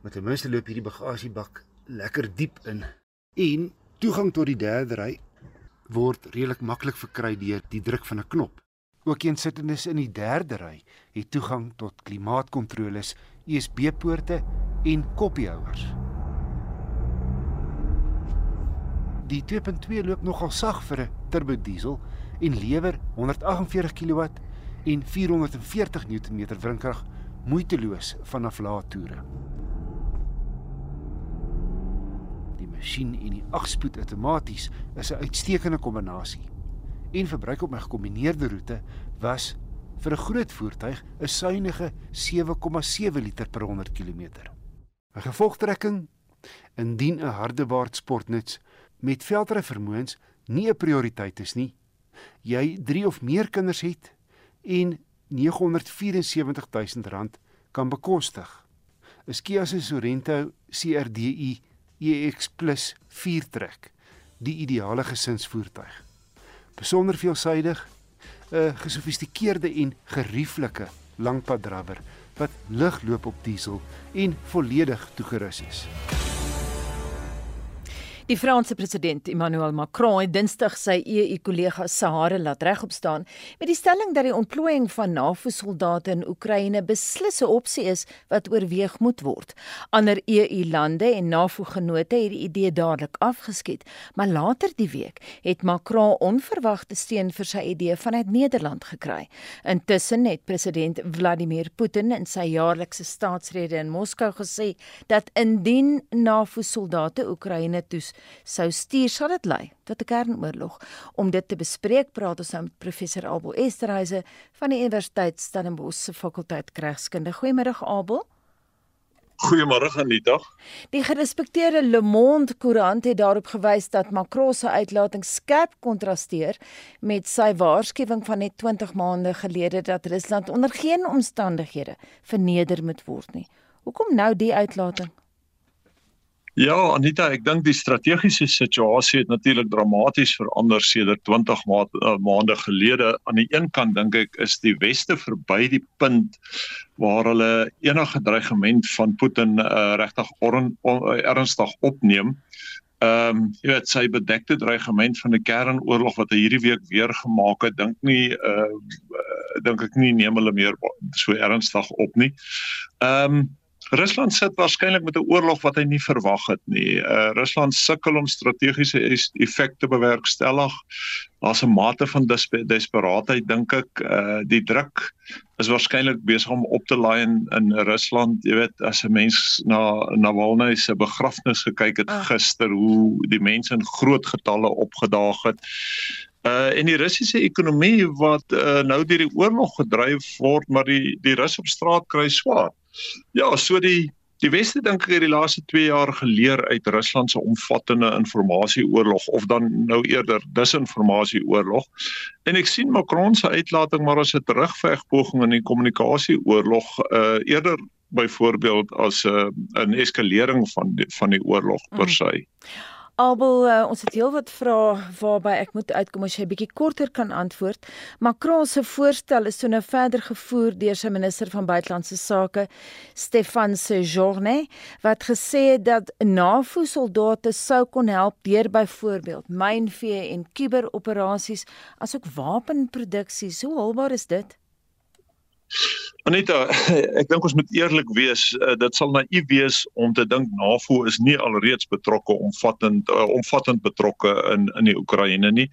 [SPEAKER 11] Met ten minste loop hierdie bagasiebak lekker diep in en toegang tot die derde ry word redelik maklik verkry deur die druk van 'n knop. Ook een sittendes in die derde ry het toegang tot klimaatkontroles, USB-poorte en koppiehouers. Die 2.2 loop nogal sag vir 'n turbo diesel en lewer 148 kW en 440 Nm wrinkrag moeiteloos vanaf lae toere. Die masjien en die 8-spoed outomaties is 'n uitstekende kombinasie.
[SPEAKER 10] en verbruik op my gekombineerde roete was vir 'n groot voertuig 'n suiwige 7,7 liter per 100 km. 'n Gevolgtrekking indien 'n hardebaard sportnuts met veldry vermoëns nie 'n prioriteit is nie, jy 3 of meer kinders het en R974 000 kan bekostig. 'n Kia Sorento CRDI EX+ 4-trek, die ideale gesinsvoertuig. Besonder veelsuidig, 'n gesofistikeerde en gerieflike langpaddrawwer wat lig loop op diesel en volledig toegerus is.
[SPEAKER 2] Die Franse president Emmanuel Macron het Dinsdag sy EU-kollega Sahara laat regop staan met die stelling dat die ontplooiing van NAVO-soldate in Oekraïne beslis 'n opsie is wat oorweeg moet word. Ander EU-lande en NAVO-genote het die idee dadelik afgeskiet, maar later die week het Macron onverwagte steun vir sy idee vanuit Nederland gekry. Intussen het president Vladimir Putin in sy jaarlikse staatsrede in Moskou gesê dat indien NAVO-soldate Oekraïne toes sou stuur sal dit lei tot 'n kernoorlog. Om dit te bespreek, praat ons nou met professor Abel Esterhuise van die Universiteit Stellenbosch se fakulteit Regskunde. Goeiemôre Abel.
[SPEAKER 12] Goeiemôre Anita.
[SPEAKER 2] Die gerespekteerde Le Monde koerant het daarop gewys dat Macron se uitlating skerp kontrasteer met sy waarskuwing van net 20 maande gelede dat Rusland onder geen omstandighede verneder moet word nie. Hoekom nou die uitlating?
[SPEAKER 12] Ja, Anita, ek dink die strategiese situasie het natuurlik dramaties verander sedert 20 ma uh, maande gelede. Aan die een kant dink ek is die weste verby die punt waar hulle enige dreigement van Putin uh, regtig uh, ernstig opneem. Ehm um, jy weet sy bedekte dreigement van 'n kernoorlog wat hy hierdie week weer gemaak het, dink nie uh dink ek nie neem hulle meer so ernstig op nie. Ehm um, Rusland sit waarskynlik met 'n oorlog wat hy nie verwag het nie. Uh Rusland sukkel om strategiese effekte bewerkstellig. Daar's 'n mate van desperaatheid dink ek. Uh die druk is waarskynlik besig om op te laai in, in Rusland. Jy weet, as 'n mens na Navalny se begrafnis gekyk het ah. gister, hoe die mense in groot getalle opgedaag het. Uh en die Russiese ekonomie wat uh, nou deur die oorlog gedryf word, maar die die Russe op straat kry swaar. Ja, so die die weste dink ek het die laaste 2 jaar geleer uit Rusland se omvattende informasieoorlog of dan nou eerder disinformasieoorlog. En ek sien Macron se uitlating maar as 'n terugvegpoging in die kommunikasieoorlog uh eerder byvoorbeeld as 'n uh, 'n eskalering van die, van die oorlog per mm. se. Mm.
[SPEAKER 2] Abel, uh, ons het heelwat vrae waarby ek moet uitkom as jy bietjie korter kan antwoord. Macron se voorstel is toe nou verder gevoer deur sy minister van buitelandse sake, Stéphane Séjourné, wat gesê het dat NAVO-soldate sou kon help deur byvoorbeeld mynvee en kuberoperasies asook wapenproduksie. Hoe haalbaar is dit?
[SPEAKER 12] Aneta, ek dink ons moet eerlik wees, uh, dit sal naïef wees om te dink NAVO is nie alreeds betrokke omvattend uh, omvattend betrokke in in die Oekraïne nie.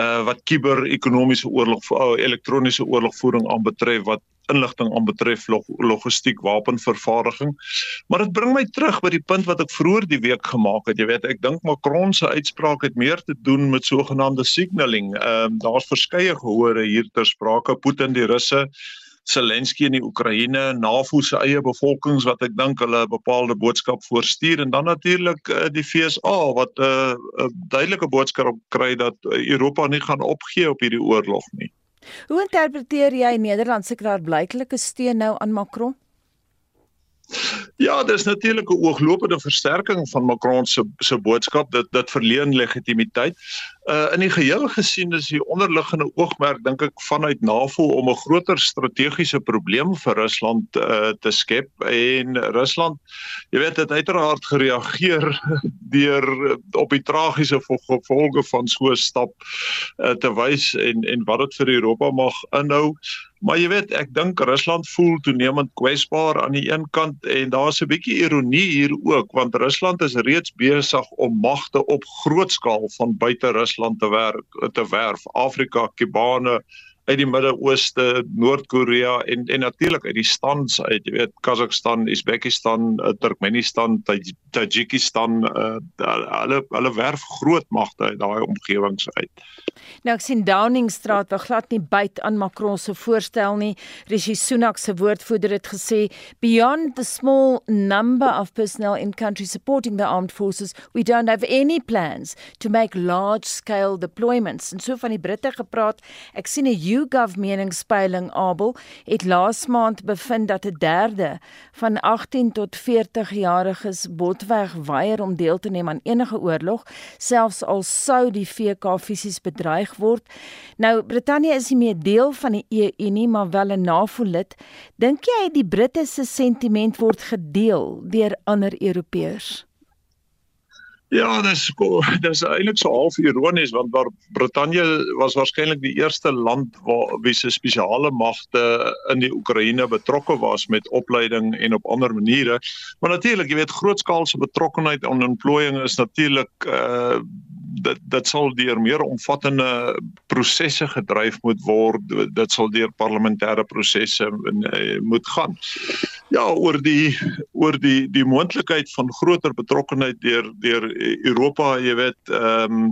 [SPEAKER 12] Uh wat kiber-ekonomiese oorlog vir uh, elektroniese oorlogvoering aanbetref wat inligting aanbetref log, logistiek wapenvervaardiging. Maar dit bring my terug by die punt wat ek vroeër die week gemaak het. Jy weet, ek dink Macron se uitspraak het meer te doen met sogenaamde signaling. Ehm um, daar's verskeie gehore hier ter sprake. Putin die Russe Zelensky in die Oekraïne, NAVO se eie bevolkings wat ek dink hulle 'n bepaalde boodskap voorstuur en dan natuurlik uh, die FSA wat 'n uh, uh, duidelike boodskap kry dat Europa nie gaan opgee op hierdie oorlog nie.
[SPEAKER 2] Hoe interpreteer jy Nederland se klaarblyklike steun nou aan Macron?
[SPEAKER 12] Ja, dis natuurlik 'n ooglopende versterking van Macron se se boodskap dat dit verleen legitimiteit. Uh in die geheel gesien is die onderliggende oogmerk dink ek vanuit NAVO om 'n groter strategiese probleem vir Rusland uh te skep en Rusland jy weet het uiteraard gereageer deur op die tragiese gevolge van so 'n stap uh, te wys en en wat dit vir Europa mag inhou. Maar jy weet, ek dink Rusland voel toenemend kwesbaar aan die een kant en daar's 'n bietjie ironie hier ook want Rusland is reeds besig om magte op groot skaal van buite Rusland te werk te werf. Afrika, Kubane, uit die Midde-Ooste, Noord-Korea en en natuurlik uit die stans uit, jy weet, Kazakhstan, Uzbekistan, uh, Turkmenistan, Tajikistan, uh, hulle hulle werf groot magte uit daai omgewings uit.
[SPEAKER 2] Nou ek sien Downingstraat wil glad nie byt aan Macron se voorstel nie. Rishi Sunak se woordvoerder het gesê, "Beyond the small number of personnel in countries supporting the armed forces, we don't have any plans to make large-scale deployments." En so van die Britte gepraat, ek sien 'n YouGov meningspeiling Abel het laas maand bevind dat 'n derde van 18 tot 40 jariges botweg weier om deel te neem aan enige oorlog, selfs al sou die VK fisies bedreig word. Nou Brittanje is nie meer deel van die EU nie, maar wel 'n NAVO-lid. Dink jy die Britte se sentiment word gedeel deur ander Europeërs?
[SPEAKER 12] Ja, dis dis eintlik so half ironies want waar Brittanje was waarskynlik die eerste land waar wie se spesiale magte in die Oekraïne betrokke was met opleiding en op ander maniere. Maar natuurlik, jy weet, grootskaalse betrokkenheid aan ontplooiing is natuurlik uh dit dit sal deur meer omvattende prosesse gedryf moet word. Dit sal deur parlementêre prosesse eh, moet gaan. Ja oor die oor die die moontlikheid van groter betrokkenheid deur deur Europa jy weet ehm um,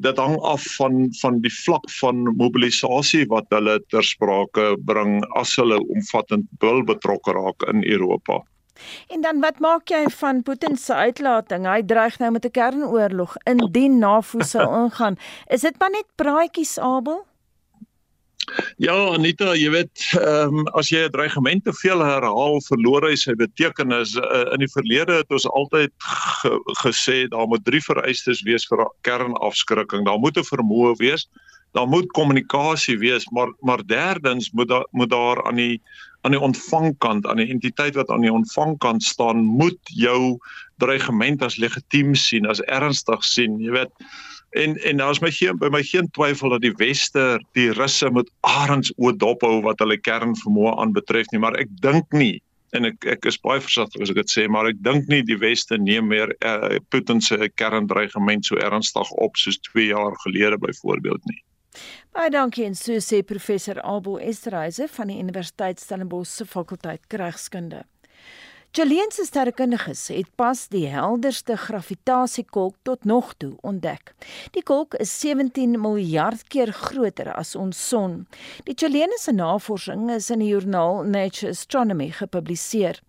[SPEAKER 12] dit hang af van van die vlak van mobilisasie wat hulle ter sprake bring as hulle omvattend wil betrokke raak in Europa
[SPEAKER 2] En dan wat maak jy van Putin se uitlating? Hy dreig nou met 'n kernoorlog indien NAVO sou ingaan. Is dit maar net praatjies Abel?
[SPEAKER 12] Ja, Anita, jy weet, ehm um, as jy 'n dreigement te veel herhaal, verloor hy sy betekenis. Uh, in die verlede het ons altyd ge gesê daar moet drie vereistes wees vir kernafskrikking. Daar moet 'n vermoë wees, daar moet kommunikasie wees, maar maar derdens moet daar moet daar aan die aan die ontvangkant, aan die entiteit wat aan die ontvangkant staan, moet jou dreigement as legitiem sien, as ernstig sien, jy weet. En en daar's my geen by my geen twyfel dat die weste die russe moet arends oop dophou wat hulle kernvermoë aanbetref nie, maar ek dink nie en ek ek is baie versigtig as ek dit sê, maar ek dink nie die weste neem meer uh, Putin se kerndreigement so ernstig op soos 2 jaar gelede byvoorbeeld nie.
[SPEAKER 2] Baie dankie en so sê professor Abel Esterhuise van die Universiteit Stellenbosch se fakulteit Regskunde. Chilean se sterrekundiges het pas die helderste gravitasie-kolk tot nog toe ontdek. Die kolk is 17 miljard keer groter as ons son. Die Chileense navorsing is in die joernaal Nature Astronomy gepubliseer.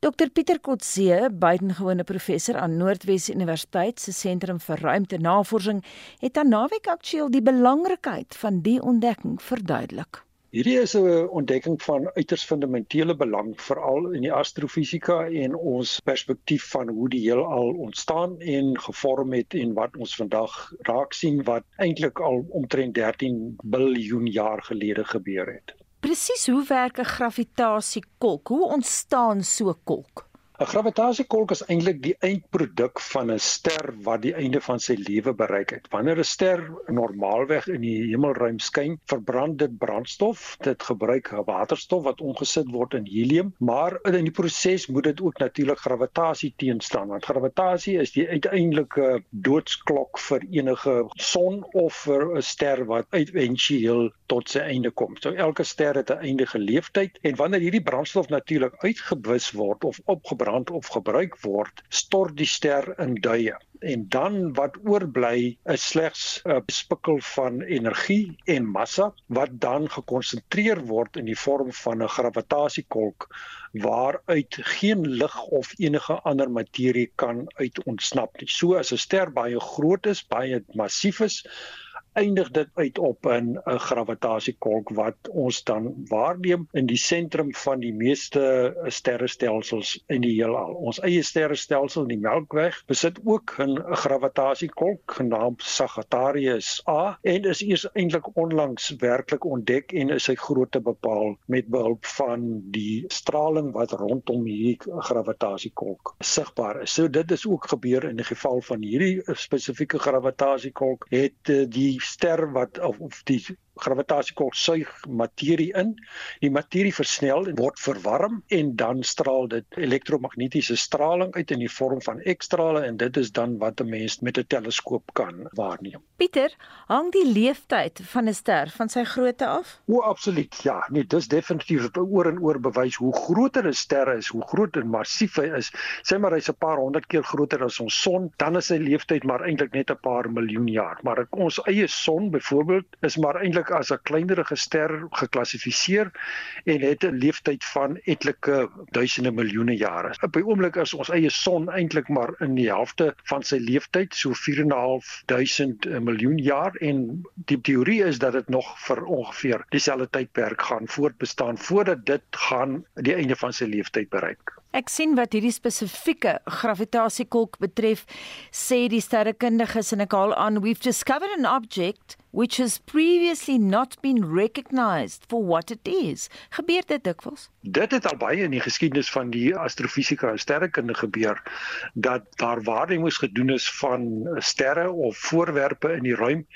[SPEAKER 2] Dr Pieter Kotse, buitengewone professor aan Noordwes Universiteit se sentrum vir ruimtenavorsing, het aan naweek aktueel die belangrikheid van die ontdekking verduidelik.
[SPEAKER 4] Hierdie is 'n ontdekking van uiters fundamentele belang veral in die astrofisika en ons perspektief van hoe die heelal ontstaan en gevorm het en wat ons vandag raak sien wat eintlik al omtrent 13 biljoen jaar gelede gebeur het.
[SPEAKER 2] Presies hoe werk 'n gravitasiekolk? Hoe ontstaan so 'n kolk?
[SPEAKER 4] 'n Gravitasiekolk is eintlik die eindproduk van 'n ster wat die einde van sy lewe bereik het. Wanneer 'n ster normaalweg in die hemelruim skyn, verbrand dit brandstof. Dit gebruik waterstof wat omgesit word in helium, maar in die proses moet dit ook natuurlik gravitasie teenstaan, want gravitasie is die uiteindelike doodsklok vir enige son of vir 'n ster wat éventueel tot sy einde kom. So elke ster het 'n eindige leeftyd en wanneer hierdie brandstof natuurlik uitgewis word of opgebrand brand of gebruik word, stort die ster in duie. En dan wat oorbly is slegs 'n spikkel van energie en massa wat dan gekonsentreer word in die vorm van 'n gravitasiekolk waaruit geen lig of enige ander materie kan uit ontsnap nie. So as 'n ster baie groot is, baie massief is, eindig dit uit op 'n 'n gravitasiekolk wat ons dan waarneem in die sentrum van die meeste sterrestelsels in die heelal. Ons eie sterrestelsel, die Melkweg, besit ook 'n gravitasiekolk genaamd Sagittarius A en is eers eintlik onlangs werklik ontdek en is sy grootte bepaal met behulp van die straling wat rondom hierdie gravitasiekolk sigbaar is. So dit is ook gebeur in die geval van hierdie spesifieke gravitasiekolk het eh, die ster wat of, of die gravitasie suig materie in. Die materie versnel en word verwarm en dan straal dit elektromagnetiese straling uit in die vorm van X-strale en dit is dan wat 'n mens met 'n teleskoop kan waarneem.
[SPEAKER 2] Pieter, hang die leeftyd van 'n ster van sy grootte af?
[SPEAKER 4] O, absoluut. Ja, nee, dis definitief oor en oor bewys hoe groter 'n ster is, hoe groter en massief hy is. Sê maar hy's 'n paar honderd keer groter as ons son, dan is sy leeftyd maar eintlik net 'n paar miljoen jaar. Maar ons eie son byvoorbeeld is maar eintlik as 'n kleinerige ster geklassifiseer en het 'n leeftyd van etlike duisende miljoene jare. Op die oomblik is ons eie son eintlik maar in die helfte van sy leeftyd, so 4.500 miljoen jaar en die teorie is dat dit nog vir ongeveer dieselfde tydperk gaan voortbestaan voordat dit gaan die einde van sy leeftyd bereik.
[SPEAKER 2] Ek sien wat hierdie spesifieke gravitasiekolk betref, sê die sterrekundiges en ek haal aan, we've discovered an object which has previously not been recognized for what it is. Gebeur dit dikwels?
[SPEAKER 4] Dit het al baie in die geskiedenis van die astrofisika en sterrekunde gebeur dat daar waarnemings gedoen is van sterre of voorwerpe in die ruim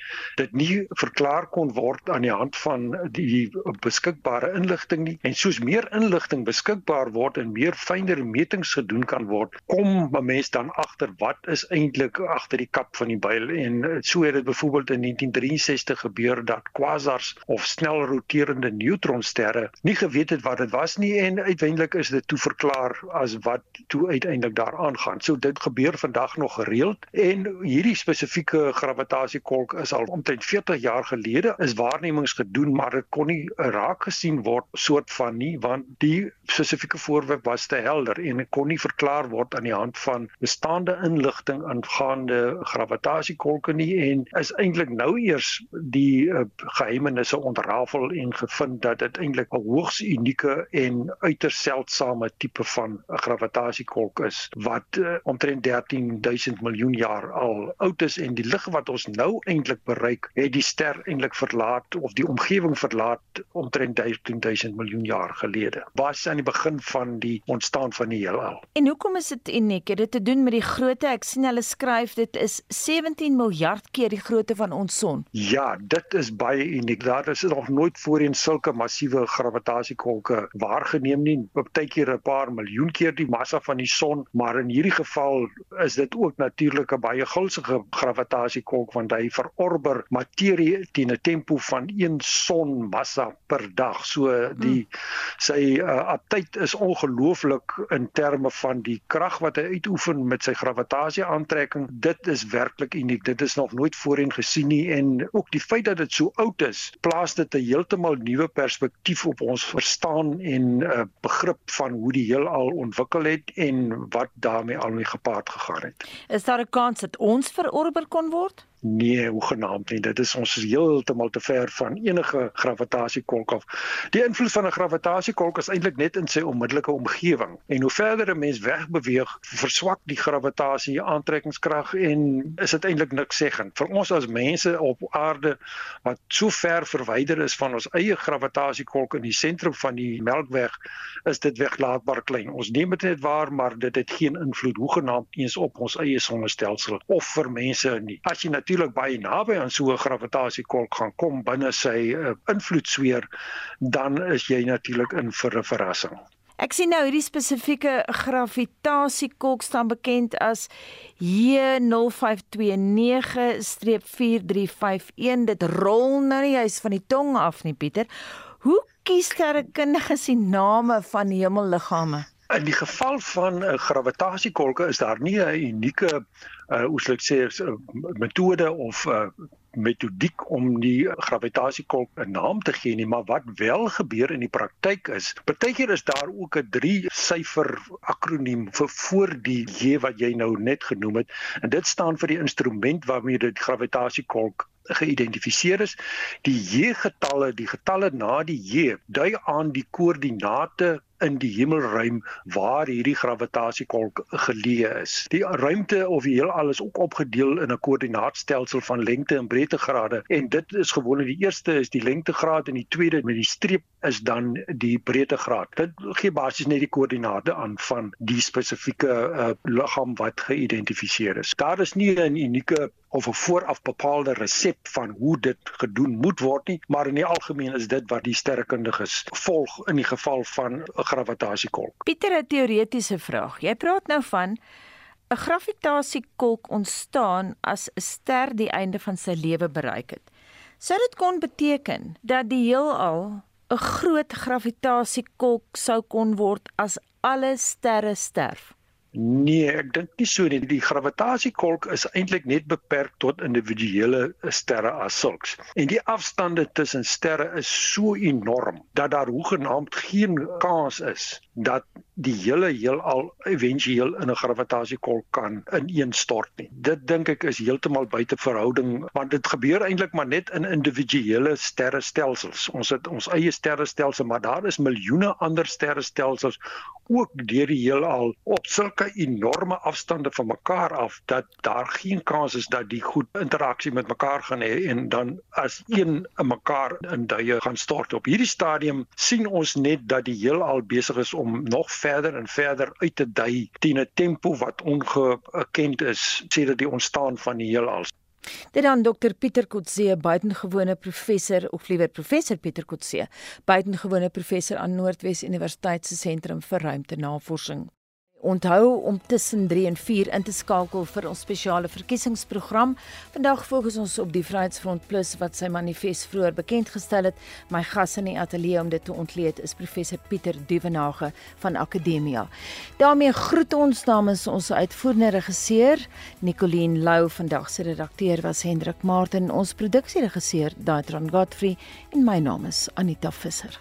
[SPEAKER 4] dit nie verklaar kon word aan die hand van die beskikbare inligting nie en soos meer inligting beskikbaar word en meer fyner metings gedoen kan word kom 'n mens dan agter wat is eintlik agter die kap van die byl en so het dit byvoorbeeld in 1963 1960 gebeur dat quasars of snel roterende neutronsterre nie geweet het wat dit was nie en uiteindelik is dit toe verklaar as wat toe uiteindelik daar aangaan. So dit gebeur vandag nog gereeld en hierdie spesifieke gravitasiekolk is al omtrent 40 jaar gelede is waarnemings gedoen maar dit kon nie raak gesien word soort van nie want die spesifieke voorwerp was te helder en kon nie verklaar word aan die hand van bestaande inligting aangaande gravitasiekolke nie en is eintlik nou eers die uh, geheimenisse ontrafel en gevind dat dit eintlik 'n hoogs unieke en uiters seldsame tipe van 'n gravitasiekolk is wat uh, omtrent 13000 miljoen jaar al oud is en die lig wat ons nou eintlik bereik het die ster eintlik verlaat of die omgewing verlaat omtrent 13000 miljoen jaar gelede. Was aan die begin van die ontstaan van die heelal
[SPEAKER 2] En hoekom is dit uniek? Het dit te doen met die grootte? Ek sien hulle skryf dit is 17 miljard keer die grootte van ons son.
[SPEAKER 4] Ja, dit is baie uniek. Daar is nog nooit voorheen sulke massiewe gravitasiekolke waargeneem nie. Partykeer 'n paar miljoen keer die massa van die son, maar in hierdie geval is dit ook natuurlik 'n baie gulsige gravitasiekolk want hy verorber materie teen 'n tempo van 1 sonmassa per dag. So die hmm. sy uh, aptyd is ongelooflik in terme van die krag wat hy uitoefen met sy gravitasie aantrekking. Dit is werklik uniek. Dit is nog nooit voorheen gesien nie en ook die feit dat dit so oud is, plaas dit 'n heeltemal nuwe perspektief op ons verstaan en 'n uh, begrip van hoe die heelal ontwikkel het en wat daarmee al mee gepaard gegaan het.
[SPEAKER 2] Is daar 'n kans dat ons verorber kon word?
[SPEAKER 4] Nee, hoegenaamd nie. Dit is ons heeltemal te ver van enige gravitasiekolk af. Die invloed van 'n gravitasiekolk is eintlik net in sy onmiddellike omgewing. En hoe verder 'n mens wegbeweeg, verswak die gravitasie aantrekkingskrag en is dit eintlik niks seggend. Vir ons as mense op aarde wat so ver verwyder is van ons eie gravitasiekolk in die sentrum van die Melkweg, is dit weglaatbaar klein. Ons neem dit net waar, maar dit het geen invloed hoegenaamd eens op ons eie sonnestelsel of vir mense nie. As jy baie naby aan so 'n gravitasiekolk gaan kom binne sy uh, invloedsfeer, dan is jy natuurlik in vir 'n verrassing.
[SPEAKER 2] Ek sien nou hierdie spesifieke gravitasiekolk staan bekend as J0529-4351. Dit rol nou nie juis van die tong af nie, Pieter. Hoe kies sterrekundiges die name van hemelliggame?
[SPEAKER 4] In die geval van 'n uh, gravitasiekolke is daar nie 'n unieke uh hoe sou ek sê uh, metode of 'n uh, metodiek om die gravitasiekolk 'n naam te gee nie, maar wat wel gebeur in die praktyk is, partykeer is daar ook 'n 3 syfer akroniem vir voor die J wat jy nou net genoem het en dit staan vir die instrument waarmee die gravitasiekolk geïdentifiseer is. Die J getalle, die getalle na die J dui aan die koördinate in die hemelruim waar hierdie gravitasiekolk geleë is. Die ruimte of die heelal is ook opgedeel in 'n koördinaatstelsel van lengte en breedtegrade en dit is gewoonlik die eerste is die lengtegraad en die tweede met die streep is dan die breedtegraad. Dit gee basies net die koördinate aan van die spesifieke uh, liggaam wat geïdentifiseer is. Daar is nie 'n unieke of 'n vooraf bepaalde resep van hoe dit gedoen moet word nie, maar in die algemeen is dit wat die sterrekundiges volg in die geval van 'n gravitasiekolk.
[SPEAKER 2] Pieter, 'n teoretiese vraag. Jy praat nou van 'n gravitasiekolk ontstaan as 'n ster die einde van sy lewe bereik het. Sou dit kon beteken dat die heelal 'n groot gravitasiekolk sou kon word as alle sterre sterf?
[SPEAKER 4] Nee, ek dink nie so nie. Die gravitasiekolk is eintlik net beperk tot individuele sterre as sulks. En die afstande tussen sterre is so enorm dat daar hoegenaamd geen kans is dat die hele heelal éventueel in 'n gravitasiekolk kan ineenstort nie. Dit dink ek is heeltemal buite verhouding want dit gebeur eintlik maar net in individuele sterrestelsels. Ons het ons eie sterrestelsel, maar daar is miljoene ander sterrestelsels ook deur die heelal op sulke enorme afstande van mekaar af dat daar geen kans is dat die goed interaksie met mekaar gaan hê en dan as een in mekaar in duie gaan stort. Op hierdie stadium sien ons net dat die heelal besig is om nog verder en verder uit te dui teen 'n tempo wat ongekend is sedert die ontstaan van die heelal.
[SPEAKER 2] Dit dan Dr Pieter Kotse, buitengewone professor of liewer professor Pieter Kotse, buitengewone professor aan Noordwes Universiteit se sentrum vir ruimtenavorsing. Onthou om tussen 3 en 4 in te skakel vir ons spesiale verkiesingsprogram. Vandag fokus ons op die Vryheidsfront Plus wat sy manifest vroeër bekend gestel het. My gas in die ateljee om dit te ontleed is professor Pieter Duvenage van Akademia. daarmee groet ons namens ons uitvoerende regisseur Nicoline Lou. Vandag se redakteur was Hendrik Martin, ons produksieregisseur Daitron Godfrey en my naam is Anita Visser.